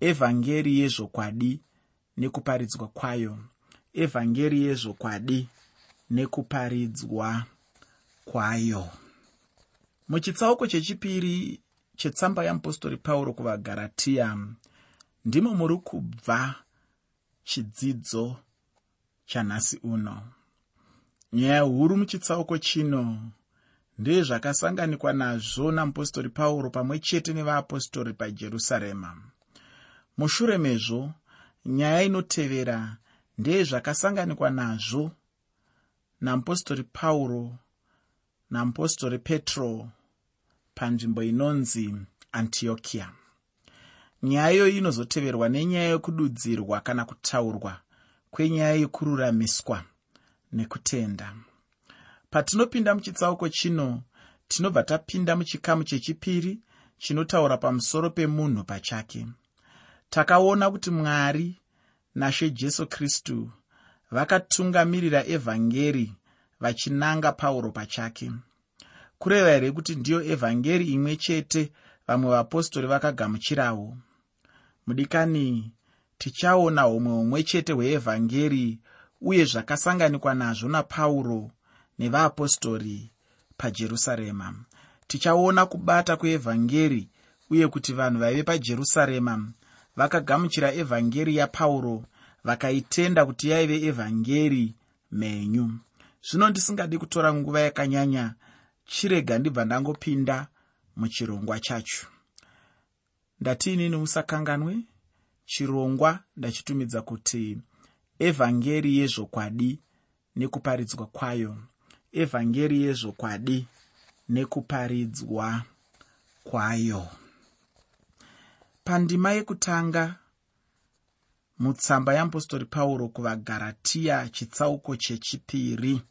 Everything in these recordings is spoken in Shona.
evhangeri yezvokwadi nekuparidzwa kwayo. Evhangeri yezvokwadi nekuparidzwa kwayo. Muchitsauko chechipiri chetsamba yeapostori pauro kuvagaratiya ndimo muri kubva chidzidzo chanhasi uno. Nyaya huru muchitsauko chino ndezvakasanganikwa nazvo namupostori pauro pamwe chete nevaapostori pajerusarema mushure mezvo nyaya inotevera ndeyezvakasanganikwa nazvo namupostori pauro namupostori petro panzvimbo inonzi antiokiya nyaya iyoyi inozoteverwa nenyaya yekududzirwa kana kutaurwa kwenyaya yekururamiswa nekutenda. Patinopinda muchitsauko chino tinobva tapinda muchikamu chechipiri chinotaura pamusoro pemunhu pachake takaona kuti mwari nashe jesu kristu vakatungamirira evhangeri vachinanga pauro pachake. Kureva here kuti ndiyo evhangeri imwe chete vamwe vapostori vakagamuchirawo? Mudikani tichaona umwe umwe chete hweevhangeri uye zvakasanganikwa nazvo napauro nevaapostori pajerusarema. Tichaona kubata kweevhangeri uye kuti vanhu vaive pajerusarema vakagamuchira evhangeri yapauro vakaitenda kuti yaive evhangeri mhenyu zvino ndisingadi kutora nguva yakanyanya chirega ndibva ndangopinda muchirongwa chacho. Ndatiinini musakanganwe? Chirongwa ndachitumidza kuti evhangeri yezvokwadi nekuparidzwa kwayo. Evhangeri yezvokwadi nekuparidzwa kwayo pandima yekutanga mutsamba yeapostori pauro kuvagaratiya chitsauko chechipiri.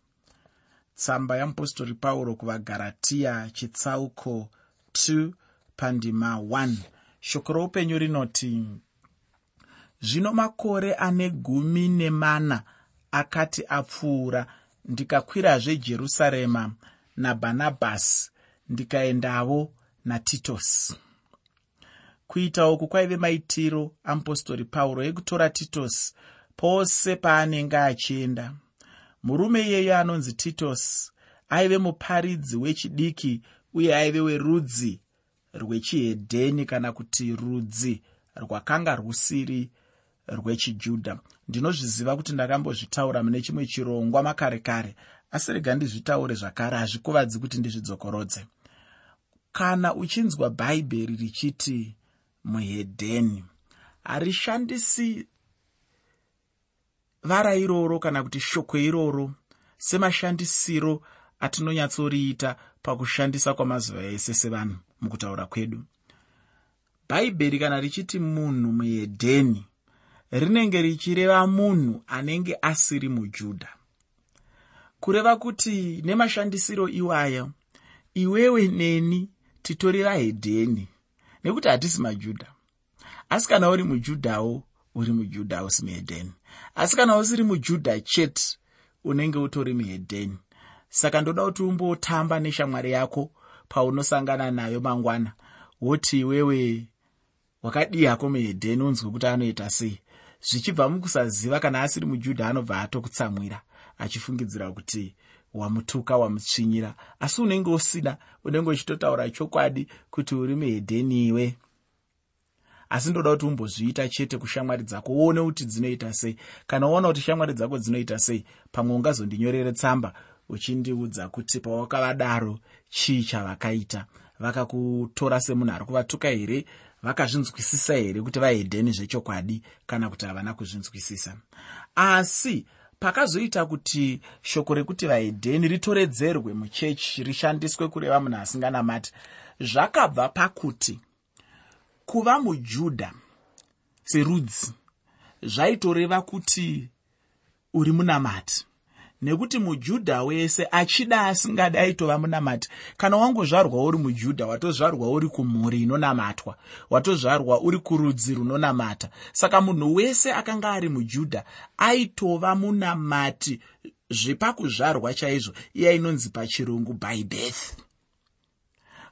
Tsamba yeapostori pauro kuvagaratiya chitsauko 2 pandima 1 shoko roupenyu rinoti zvino makore ane gumi nemana akati apfuura ndikakwirazve jerusarema nabhanabhasi ndikaendavo natitosi kuita uku kwaive maitiro amupostori pauro ekutora titosi pose paanenge achienda. Murume iyeyo anonzi titosi aive muparidzi wechidiki uye aive werudzi rwechihedheni kana kuti rudzi rwakanga rusiri rwechijudha. Ndinozviziva kuti ndakambozvitaura mune chimwe chirongwa makare kare asi rega ndizvitaure zvakare hazvikuvadzi kuti ndizvidzokorodze. Kana uchinzwa bhaibheri richiti muhedheni. Harishandisi vara iroro kana kuti shoko iroro semashandisiro atinonyatsoriita pakushandisa kwamazuva ese sevanhu mukutaura kwedu. Bhaibheri kana richiti munhu muhedheni rinenge richireva munhu anenge asiri mujudha. Kureva kuti nemashandisiro iwaya iwewe neni titori vahedheni nekuti hatisi majudha asi kana uri mujudhawo uri mujudha usi muhedheni asi kana usiri mujudha chete unenge utori muhedheni. Saka ndoda kuti umbotamba neshamwari yako paunosangana nayo mangwana. Woti iwewe wakadii hako muhedheni unzwe kuti anoita sei. Zvichibva mukusaziva kana asiri mujudha anobva atokutsamwira achifungidzira kuti wamutuka wamutsvinyira asi unenge usina unenge uchitotaura chokwadi kuti uri muhedheni iwe. Asi ndoda kuti umbozviita chete kushamwari dzako uone kuti dzinoita sei. Kana uona kuti shamwari dzako dzinoita sei pamwe ungazondinyorere tsamba uchindiudza kuti pawakavadaro chii chavakaita? Vakakutora semunhu ari kuvatuka here? Vakazvinzwisisa here kuti vahedheni zvechokwadi kana kuti havana kuzvinzwisisa? Asi pakazoita kuti shoko rekuti vahedheni ritoredzerwe muchechi rishandiswe kureva munhu asinganamati zvakabva pakuti kuva mujudha serudzi zvaitoreva kuti uri munamati nekuti mujudha wese achida asingadi aitova munamati kana wangozvarwa uri mujudha watozvarwa uri kumhuri inonamatwa watozvarwa uri kurudzi runonamata. Saka munhu wese akanga ari mujudha aitova munamati zvepakuzvarwa chaizvo. Iya inonzi pachirungu by birth.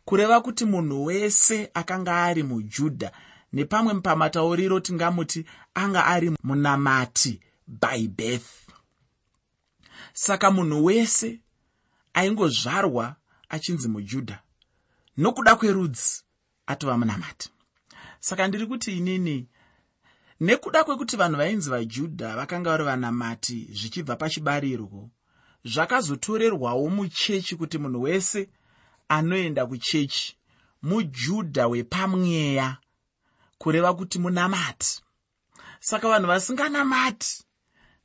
Kureva kuti munhu wese akanga ari mujudha nepamwe pamatauriro tingamuti anga ari munamati by birth saka munhu wese aingozvarwa achinzi mujudha. Nokuda kwerudzi atova munamati. Saka ndiri kuti inini nekuda kwekuti vanhu vainzi vajudha vakanga vari vanamati zvichibva pachibarirwo zvakazotorerwawo muchechi kuti munhu wese anoenda kuchechi mujudha wepamweya kureva kuti munamati. Saka vanhu vasinganamati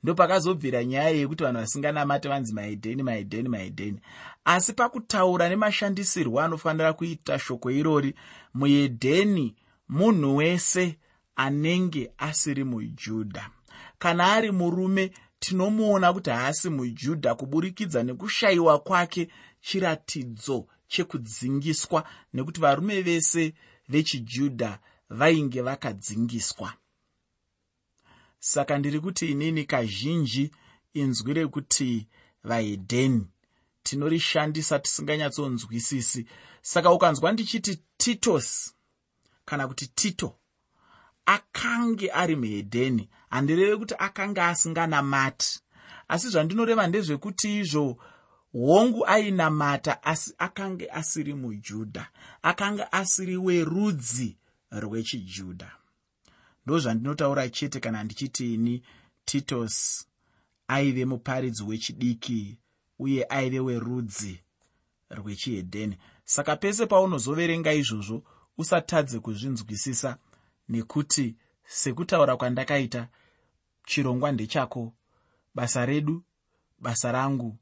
ndopakazobvira nyaya yekuti vanhu vasinganamati vanzi maedheni maedheni maedheni asi pakutaura nemashandisirwo anofanira kuita shoko irori muedheni munhu wese anenge asiri mujudha. Kana ari murume tinomuona kuti haasi mujudha. Kuburikidza nekushayiwa kwake chiratidzo chekudzingiswa nekuti varume vese vechijudha vainge vakadzingiswa saka ndiri kuti inini kazhinji inzwi rekuti vahedheni tinorishandisa tisinganyatsonzwisisi. Saka ukanzwa ndichiti titos kana kuti tito akange ari muhedheni handireve kuti akanga asinganamati. Asi zvandinoreva ndezvekuti izvo hongu ainamata asi akanga asiri mujudha akanga asiri werudzi rwechijudha ndozvandinotaura chete kana ndichitini titos aive muparidzi wechidiki uye aive werudzi rwechihedheni. Saka pese paunozoverenga izvozvo usatadze kuzvinzwisisa nekuti sekutaura kwandakaita chirongwa ndechako. Basa redu basa rangu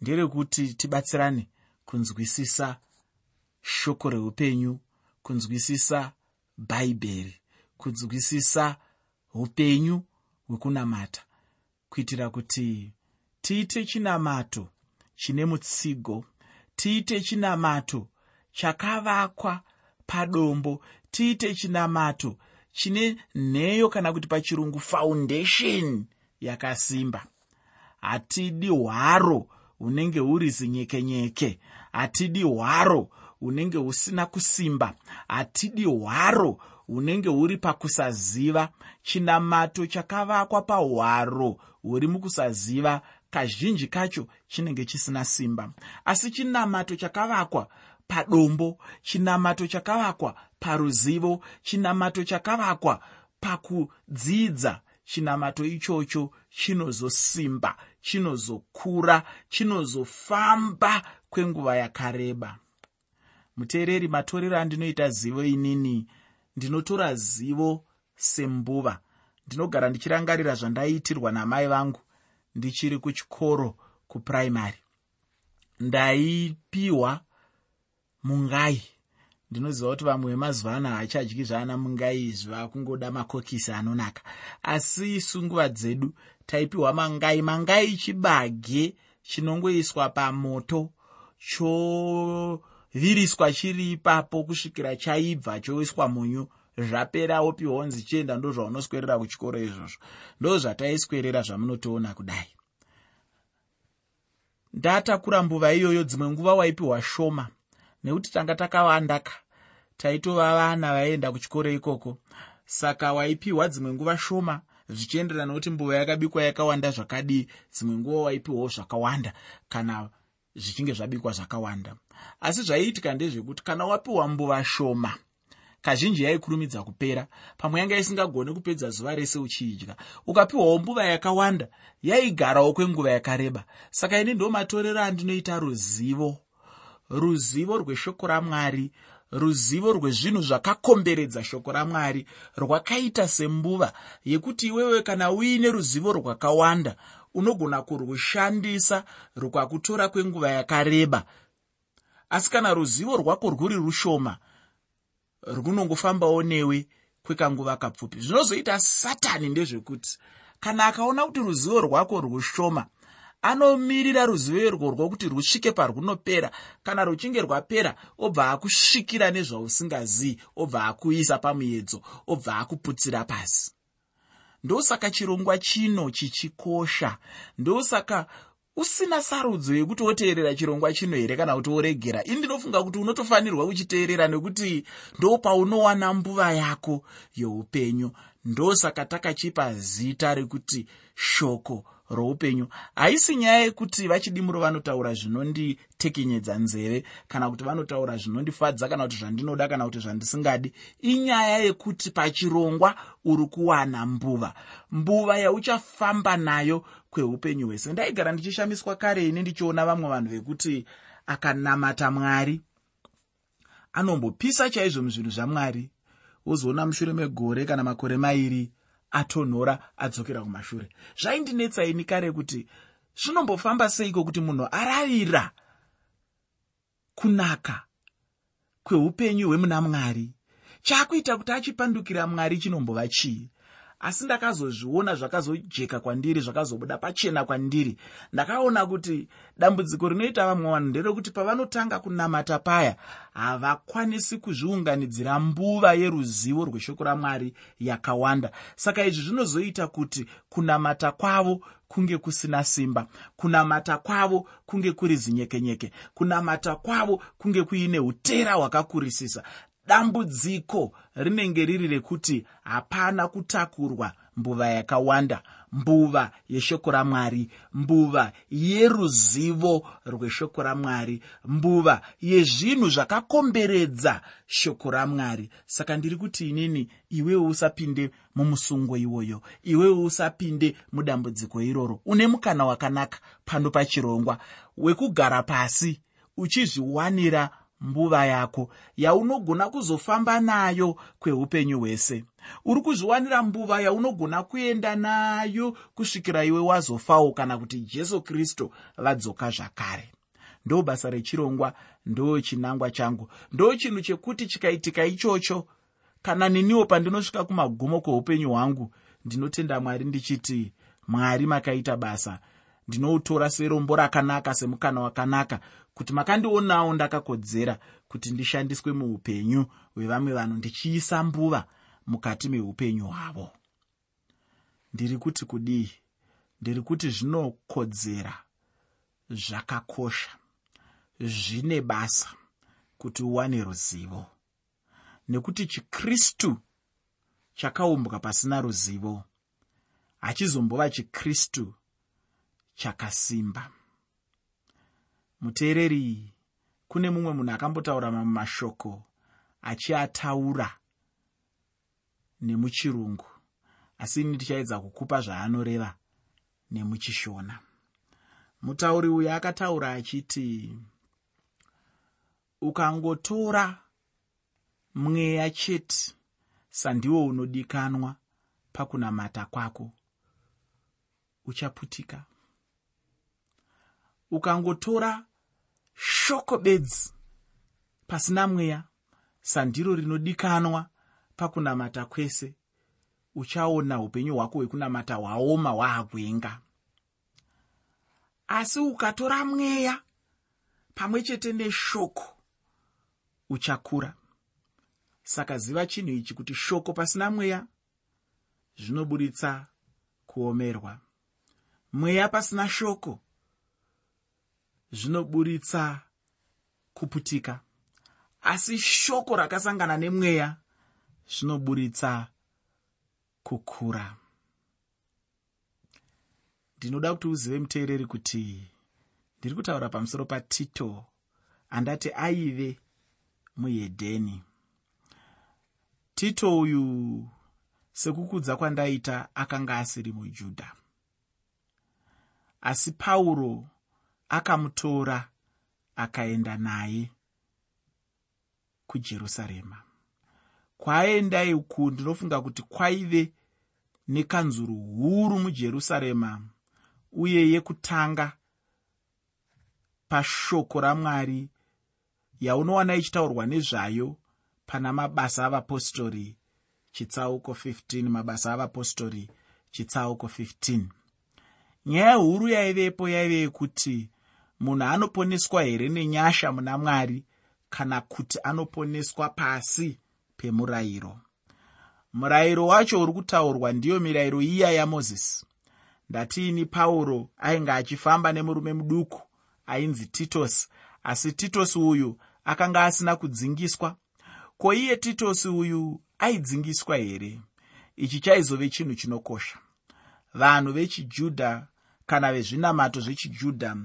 nderekuti tibatsirane kunzwisisa shoko reupenyu kunzwisisa bhaibheri kunzwisisa upenyu hwekunamata kuitira kuti tiite chinamato chine mutsigo tiite chinamato chakavakwa padombo tiite chinamato chine nheyo kana kuti pachirungu foundation yakasimba. Hatidi hwaro hunenge huri zinyekenyeke hatidi hwaro hunenge husina kusimba hatidi hwaro hunenge huri pakusaziva chinamato chakavakwa pahwaro huri mukusaziva kazhinji kacho chinenge chisina simba. Asi chinamato chakavakwa padombo chinamato chakavakwa paruzivo chinamato chakavakwa pakudzidza chinamato ichocho chinozosimba chinozokura chinozofamba kwenguva yakareba. Muteereri matorero andinoita zivo inini ndinotora zivo sembuva. Ndinogara ndichirangarira zvandaiitirwa namai vangu. Ndichiri kuchikoro kupuraimary ndaipiwa mungai. Ndinoziva kuti vamwe vemazuva ano haachadyi zvaana mungai izvi vakungoda makokisi anonaka. Asi isu nguva dzedu taipiwa mangai. Mangai chibage chinongoiswa pamoto choviriswa chiri ipapo kusvikira chaibva choiswa munyu. Zvapera opiwa nzi chienda ndo zvaunoswerera kuchikoro izvozvo. Ndo zvataiswerera zvamunotoona kudai. Ndatakura mbuva iyoyo dzimwe nguva waipiwa shoma. Nekuti tanga takawandaka taitova vana vaienda kuchikoro ikoko. Saka waipiwa dzimwe nguva shoma zvichienderana nokuti mbuva yakabikwa yakawanda zvakadii. Dzimwe nguva waipiwawo zvakawanda. Kana zvichinge zvabikwa zvakawanda. Asi zvaiitika ndezvekuti kana wapiwa mbuva shoma kazhinji yaikurumidza kupera pamwe yanga isingagoni kupedza zuva rese uchiidya ukapiwawo mbuva yakawanda yaigarawo kwenguva yakareba. Saka ini ndo matorero andinoita ruzivo ruzivo rweshoko ramwari ruzivo rwezvinhu zvakakomberedza shoko ramwari rwakaita sembuva yekuti iwewe kana uine ruzivo rwakawanda unogona kurwushandisa rwakutora kwenguva yakareba. Asi kana ruzivo rwako rwuri rushoma runongofambawo newe kwekanguva kapfupi. Zvinozoita satani ndezvekuti kana akaona kuti ruzivo rwako rwushoma anomirira ruzivo irworwo kuti rusvike parwunopera. Kana ruchinge rwapera obva akusvikira nezvausingazivi obva akuisa pamuedzo obva akuputsira pasi ndosaka chirongwa chino chichikosha. Ndosaka usina sarudzo yekuti woteerera chirongwa chino here kana kuti woregera. Ini ndinofunga kuti unotofanirwa kuchiteerera nekuti ndo paunowana mbuva yako youpenyu. Ndosaka takachipa zita rekuti shoko roupenyu. Haisi nyaya yekuti vachidimuro vanotaura zvinonditekenyedza nzeve kana kuti vanotaura zvinondifadza kana kuti zvandinoda kana kuti zvandisingadi inyaya yekuti pachirongwa uri kuwana mbuva. Mbuva yauchafamba nayo kweupenyu hwese ndaigara ndichishamiswa kare ini ndichiona vamwe vanhu vekuti akanamata mwari anombopisa chaizvo muzvinhu zvamwari wozoona mushure megore kana makore mairi atonhora adzokera kumashure. Zvaindinetsa ini kare kuti zvinombofamba seiko kuti munhu aravira kunaka kweupenyu hwemuna mwari? Chaakuita kuti achipandukira mwari chinombova chii asi ndakazozviona zvakazojeka kwandiri zvakazobuda pachena kwandiri. Ndakaona kuti dambudziko rinoita vamwe vanhu nderekuti pavanotanga kunamata paya havakwanisi kuzviunganidzira mbuva yeruzivo rweshoko ramwari yakawanda. Saka izvi zvinozoita kuti kunamata kwavo kunge kusina simba kunamata kwavo kunge kuri zinyekenyeke kunamata kwavo kunge kuine utera hwakakurisisa dambudziko rinenge riri rekuti hapana kutakurwa mbuva yakawanda. Mbuva yeshoko ramwari mbuva yeruzivo rweshoko ramwari mbuva yezvinhu zvakakomberedza shoko ramwari. Saka ndiri kuti inini iwewo usapinde mumusungo iwoyo iwewo usapinde mudambudziko iroro. Une mukana wakanaka pano pachirongwa wekugara pasi uchizviwanira mbuva yako yaunogona kuzofamba nayo kweupenyu hwese. Uri kuzviwanira mbuva yaunogona kuenda nayo kusvikira iwe wazofawo kana kuti jesu kristu vadzoka zvakare. Ndo basa rechirongwa ndo chinangwa changu ndo chinhu chekuti chikaitika ichocho. Kana neniwo pandinosvika kumagumo kweupenyu hwangu ndinotenda mwari ndichiti mwari makaita basa ndinoutora serombo rakanaka semukana wakanaka kuti makandionawo ndakakodzera kuti ndishandiswe muupenyu hwevamwe vanhu ndichiisa mbuva mukati meupenyu hwavo. Ndiri kuti kudii? Ndiri kuti zvinokodzera zvakakosha zvine basa kuti uwane ruzivo. Nekuti chikristu chakaumbwa pasina ruzivo hachizombova chikristu chakasimba. Muteereri kune mumwe munhu akambotaura mamwe mashoko achiataura nemuchirungu asi ini ndichaedza kukupa zvaanoreva nemuchishona. Mutauri uyu akataura achiti ukangotora mweya chete sandiwo unodikanwa pakunamata kwako uchaputika ukangotora shoko bedzi pasina mweya sandiro rinodikanwa pakunamata kwese uchaona upenyu hwako hwekunamata hwaoma hwaagwenga asi ukatora mweya pamwe chete neshoko uchakura. Saka ziva chinhu ichi kuti shoko pasina mweya zvinoburitsa kuomerwa. Mweya pasina shoko zvinoburitsa kuputika. Asi shoko rakasangana nemweya zvinoburitsa kukura. Ndinoda kuti uzive muteereri kuti ndiri kutaura pamusoro patito andati aive muhedheni. Tito uyu sekukudza kwandaita akanga asiri mujudha. Asi pauro akamutora akaenda naye kujerusarema. Kwaaenda iku ndinofunga kuti kwaive nekanzuro huru mujerusarema uye yekutanga pashoko ramwari yaunowana ichitaurwa nezvayo pana mabasa avapostori chitsauko 15 mabasa avapostori chitsauko 15 nyaya huru yaivepo yaive yekuti munhu anoponeswa here nenyasha muna mwari kana kuti anoponeswa pasi pemurayiro? Murayiro wacho uri kutaurwa ndiyo mirayiro iya yamozisi ndatiini pauro ainge achifamba nemurume muduku ainzi titosi asi titosi uyu akanga asina kudzingiswa. Ko iye titosi uyu aidzingiswa here? Ichi chaizove chinhu chinokosha. Vanhu vechijudha kana vezvinamato zvechijudha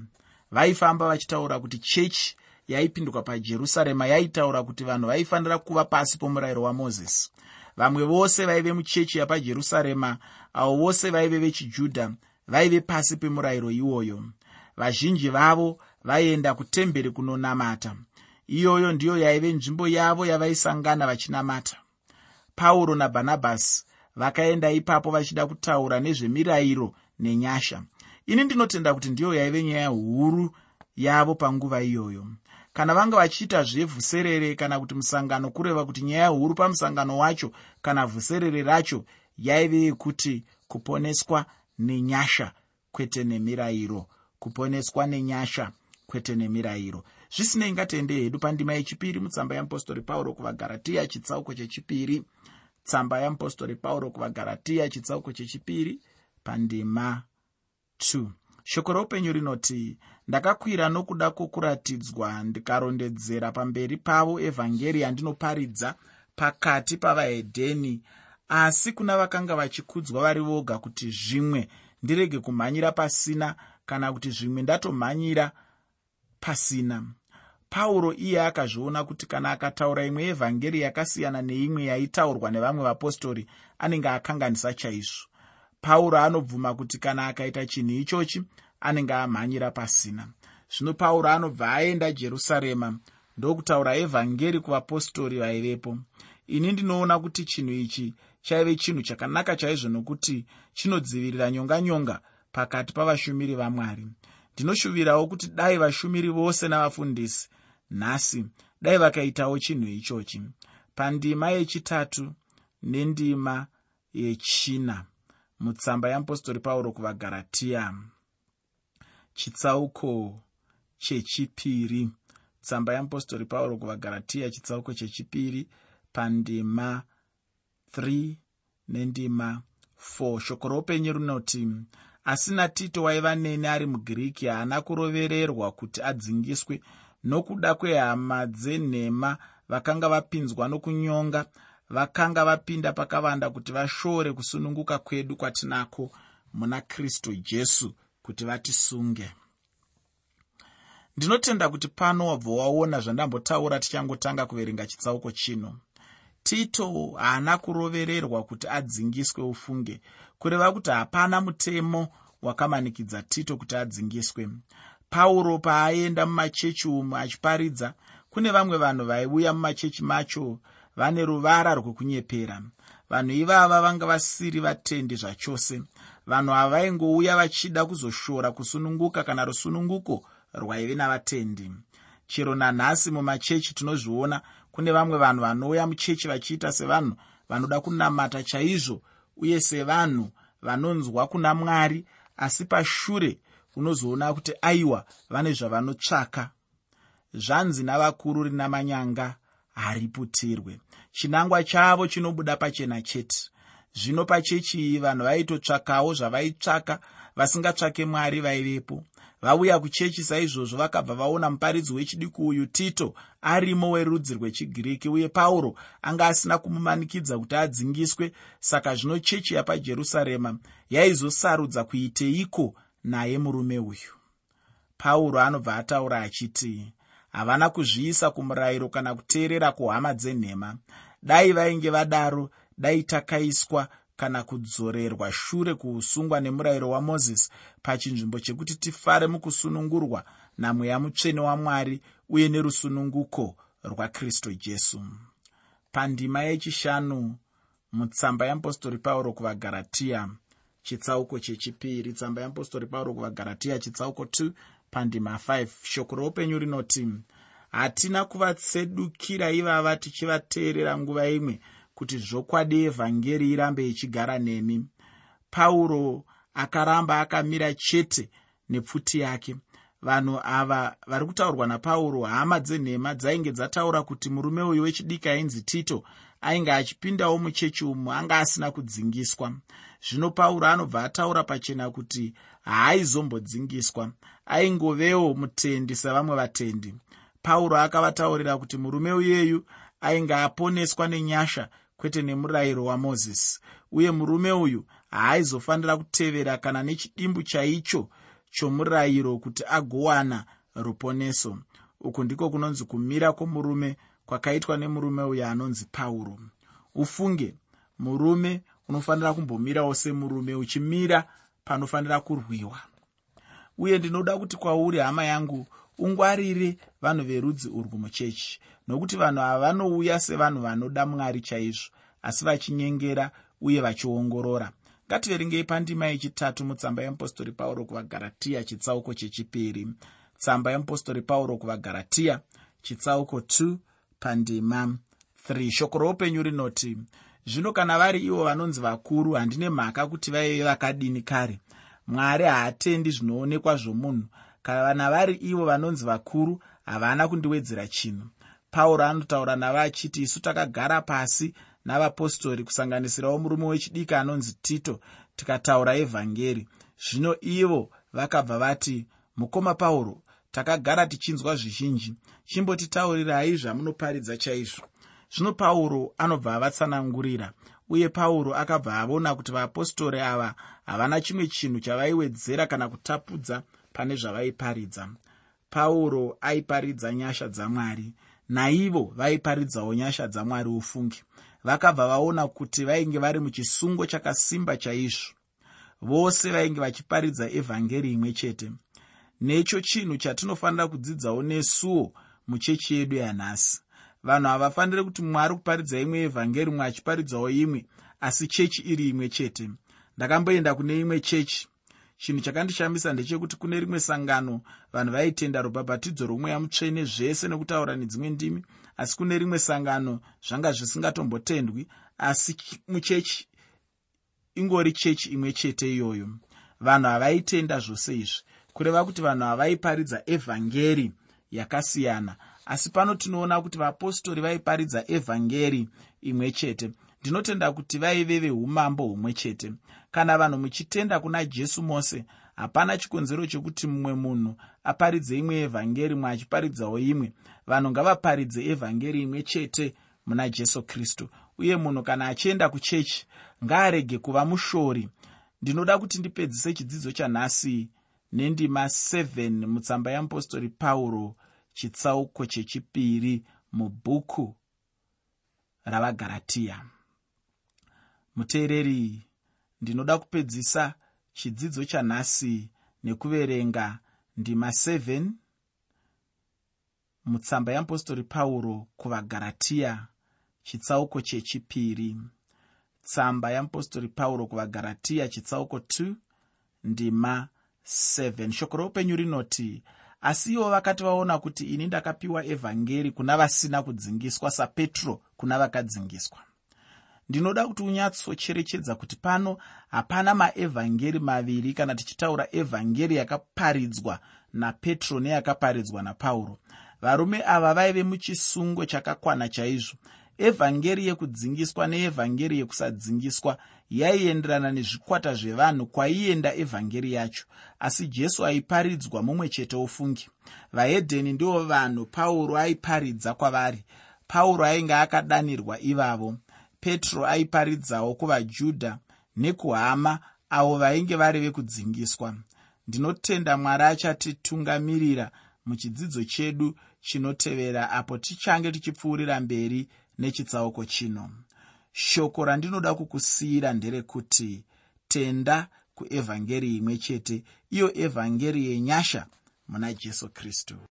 vaifamba vachitaura kuti chechi yaipinduka pajerusarema yaitaura kuti vanhu vaifanira kuva pasi pomurayiro wamozisi. Vamwe vose vaive muchechi yapajerusarema avo vose vaive vechijudha vaive pasi pemurayiro iwoyo. Vazhinji vavo vaienda kutemberi kunonamata. Iyoyo ndiyo yaive nzvimbo yavo yavaisangana vachinamata. Pauro nabhanabhasi vakaenda ipapo vachida kutaura nezvemirayiro nenyasha ini ndinotenda kuti ndiyo yaive nyaya huru yavo panguva iyoyo. Kana vanga vachiita zvevhuserere kana kuti musangano kureva kuti nyaya huru pamusangano wacho kana vhuserere racho yaive yekuti kuponeswa nenyasha kwete nemirayiro kuponeswa nenyasha kwete nemirayiro. Zvisinei ngatiende hedu pandima yechipiri mutsamba yeapostori pauro kuvagaratiya chitsauko chechipiri. Tsamba yeapostori pauro kuvagaratiya chitsauko chechipiri pandima 2 shoko roupenyu rinoti ndakakwira nokuda kwokuratidzwa ndikarondedzera pamberi pavo evhangeri yandinoparidza pakati pavahedheni. Asi kuna vakanga vachikudzwa vari voga kuti zvimwe ndirege kumhanyira pasina kana kuti zvimwe ndatomhanyira pasina. Pauro iye akazviona kuti kana akataura imwe yevhangeri yakasiyana neimwe yaitaurwa nevamwe vapostori anenge akanganisa chaizvo pauro anobvuma kuti kana akaita chinhu ichochi anenge amhanyira pasina. Zvino pauro anobva aenda jerusarema ndokutaura evhangeri kuvapostori vaivepo. Ini ndinoona kuti chinhu ichi chaive chinhu chakanaka chaizvo nokuti chinodzivirira nyonganyonga pakati pavashumiri vamwari. Ndinoshuvirawo kuti dai vashumiri vose navafundisi nhasi dai vakaitawo chinhu ichochi. Pandima yechitatu nendima yechina mutsamba yeapostori pauro kuvagaratiya chitsauko chechipiri. Tsamba yeapostori pauro kuvagaratiya chitsauko chechipiri. Pandima 3 nendima 4 shoko roupenyu rinoti asina tito waiva neni ari mugiriki haana kurovererwa kuti adzingiswe. Nokuda kwehama dzenhema vakanga vapinzwa nokunyonga vakanga vapinda pakavanda kuti vashore kusununguka kwedu kwatinako muna kristu jesu kuti vatisunge. Ndinotenda kuti pano wabva waona zvandambotaura tichangotanga kuverenga chitsauko chino. Tito haana kurovererwa kuti adzingiswe ufunge kureva kuti hapana mutemo wakamanikidza tito kuti adzingiswe. Pauro paaenda mumachechi umu achiparidza kune vamwe vanhu vaiuya mumachechi macho vane ruvara rwekunyepera. Vanhu ivava vanga vasiri vatendi zvachose. Vanhu ava vaingouya vachida kuzoshora kusununguka kana rusununguko rwaive navatendi. Chero nanhasi mumachechi tinozviona kune vamwe vanhu vanouya muchechi vachiita sevanhu vanoda kunamata chaizvo uye sevanhu vanonzwa kuna mwari asi pashure unozoona kuti aiwa vane zvavanotsvaka. Zvanzi navakuru rina manyanga hariputirwe chinangwa chavo chinobuda pachena chete. Zvino pachechi iyi vanhu vaitotsvakawo zvavaitsvaka vasingatsvake mwari vaivepo. Vauya kuchechi saizvozvo vakabva vaona muparidzi wechidiku uyu tito arimo werudzi rwechigiriki uye pauro anga asina kumumanikidza kuti adzingiswe. Saka zvino chechi yapajerusarema yaizosarudza kuiteiko naye murume uyu? Pauro anobva ataura achiti havana kuzviisa kumurayiro kana kuteerera kuhama dzenhema. Dai vainge vadaro dai takaiswa kana kudzorerwa shure kuusungwa nemurayiro wamozisi pachinzvimbo chekuti tifare mukusunungurwa namweya mutsvene wamwari uye nerusununguko rwakristu jesu. Pandima yechishanu mutsamba yeapostori pauro kuvagaratiya chitsauko chechipiri tsamba yeapostori pauro kuvagaratiya chitsauko 2 pandima 5 shoko roupenyu rinoti hatina kuvatsedukira ivava tichivateerera nguva imwe kuti zvokwadi evhangeri irambe ichigara nemi. Pauro akaramba akamira chete nepfuti yake. Vanhu ava vari kutaurwa napauro hama dzenhema dzainge dzataura kuti murume uyu wechidiki ainzi tito ainge achipindawo muchechi umu anga asina kudzingiswa. Zvino pauro anobva ataura pachena kuti haaizomboddzingiswa aingovewo mutendi sevamwe vatendi. Pauro akavataurira kuti murume uyeyu ainge aponeswa nenyasha kwete nemurayiro wamozisi uye murume uyu haaizofanira kutevera kana nechidimbu chaicho chomurayiro kuti agowana ruponeso. Uku ndiko kunonzi kumira kwomurume kwakaitwa nemurume uyo anonzi pauro. Ufunge murume unofanira kumbomirawo semurume uchimira panofanira kurwiwa uye ndinoda kuti kwauri hama yangu ungwarire vanhu verudzi urwu muchechi. Nokuti vanhu ava vanouya sevanhu vanoda mwari chaizvo asi vachinyengera uye vachiongorora. Ngativerengei pandima yechitatu mutsamba yeapostori pauro kuvagaratiya chitsauko chechipiri. Tsamba yeapostori pauro kuvagaratiya chitsauko 2 pandima 3 shoko roupenyu rinoti zvino kana vari ivo vanonzi vakuru handine mhaka kuti vaive vakadini kare mwari haatendi zvinoonekwa zvomunhu. Kana vari ivo vanonzi vakuru havana kundiwedzera chinhu. Pauro anotaura navo achiti isu takagara pasi navapostori kusanganisirawo murume wechidiki anonzi tito tikataura evhangeri. Zvino ivo vakabva vati mukoma pauro takagara tichinzwa zvizhinji. Chimbotitaurirai zvamunoparidza chaizvo zvino pauro anobva avatsanangurira uye pauro akabva avona kuti vapostori ava havana chimwe chinhu chavaiwedzera kana kutapudza pane zvavaiparidza. Pauro aiparidza nyasha dzamwari naivo vaiparidzawo nyasha dzamwari ufungi. Vakabva vaona kuti vainge vari muchisungo chakasimba chaizvo. Vose vainge vachiparidza evhangeri imwe chete. Necho chinhu chatinofanira kudzidzawo nesuwo muchechi yedu yanhasi vanhu havafaniri kuti mumwe ari kuparidza imwe evhangeri mumwe achiparidzawo imwe asi chechi iri imwe chete. Ndakamboenda kune imwe chechi. Chinhu chakandishambisa ndechekuti kune rimwe sangano vanhu vaitenda rubhabhatidzo romweya mutsvene zvese nekutaura nedzimwe ndimi asi kune rimwe sangano zvanga zvisingatombotendwi asi muchechi ingori chechi imwe chete iyoyo. Vanhu havaitenda zvose izvi. Kureva kuti vanhu havaiparidza evhangeri yakasiyana asi pano tinoona kuti vapostori vaiparidza evhangeri imwe chete. Ndinotenda kuti vaive veumambo humwe chete. Kana vanhu muchitenda kuna jesu mose hapana chikonzero chokuti mumwe munhu aparidze imwe evhangeri mwe achiparidzawo imwe. Vanhu ngavaparidze evhangeri imwe chete muna jesu kristu. Uye munhu kana achienda kuchechi ngaarege kuva mushori. Ndinoda kuti ndipedzise chidzidzo chanhasi nendima 7 mutsamba yeapostori pauro chitsauko chechipiri mubhuku ravagaratiya muteereri ndinoda kupedzisa chidzidzo chanhasi nekuverenga ndima 7 mutsamba yeapostori pauro kuvagaratiya chitsauko chechipiri. Tsamba yeapostori pauro kuvagaratiya chitsauko 2 ndima 7 shoko roupenyu rinoti asi ivo vakati vaona kuti ini ndakapiwa evhangeri kuna vasina kudzingiswa sapetro kuna vakadzingiswa. Ndinoda kuti unyatsocherechedza kuti pano hapana maevhangeri maviri kana tichitaura evhangeri yakaparidzwa napetro neyakaparidzwa napauro. Varume ava vaive muchisungo chakakwana chaizvo evhangeri yekudzingiswa neevhangeri yekusadzingiswa yaienderana nezvikwata zvevanhu kwaienda evhangeri yacho. Asi jesu aiparidzwa mumwe chete ofungi. Vahedheni ndivo vanhu pauro aiparidza kwavari. Pauro ainge akadanirwa ivavo. Petro aiparidzawo kuvajudha nekuhama avo vainge vari vekudzingiswa ndinotenda mwari achatitungamirira muchidzidzo chedu chinotevera apo tichange tichipfuurira mberi nechitsauko chino. Shoko randinoda kukusiyira nderekuti tenda kuevhangeri imwe chete iyo evhangeri yenyasha muna jesu kristu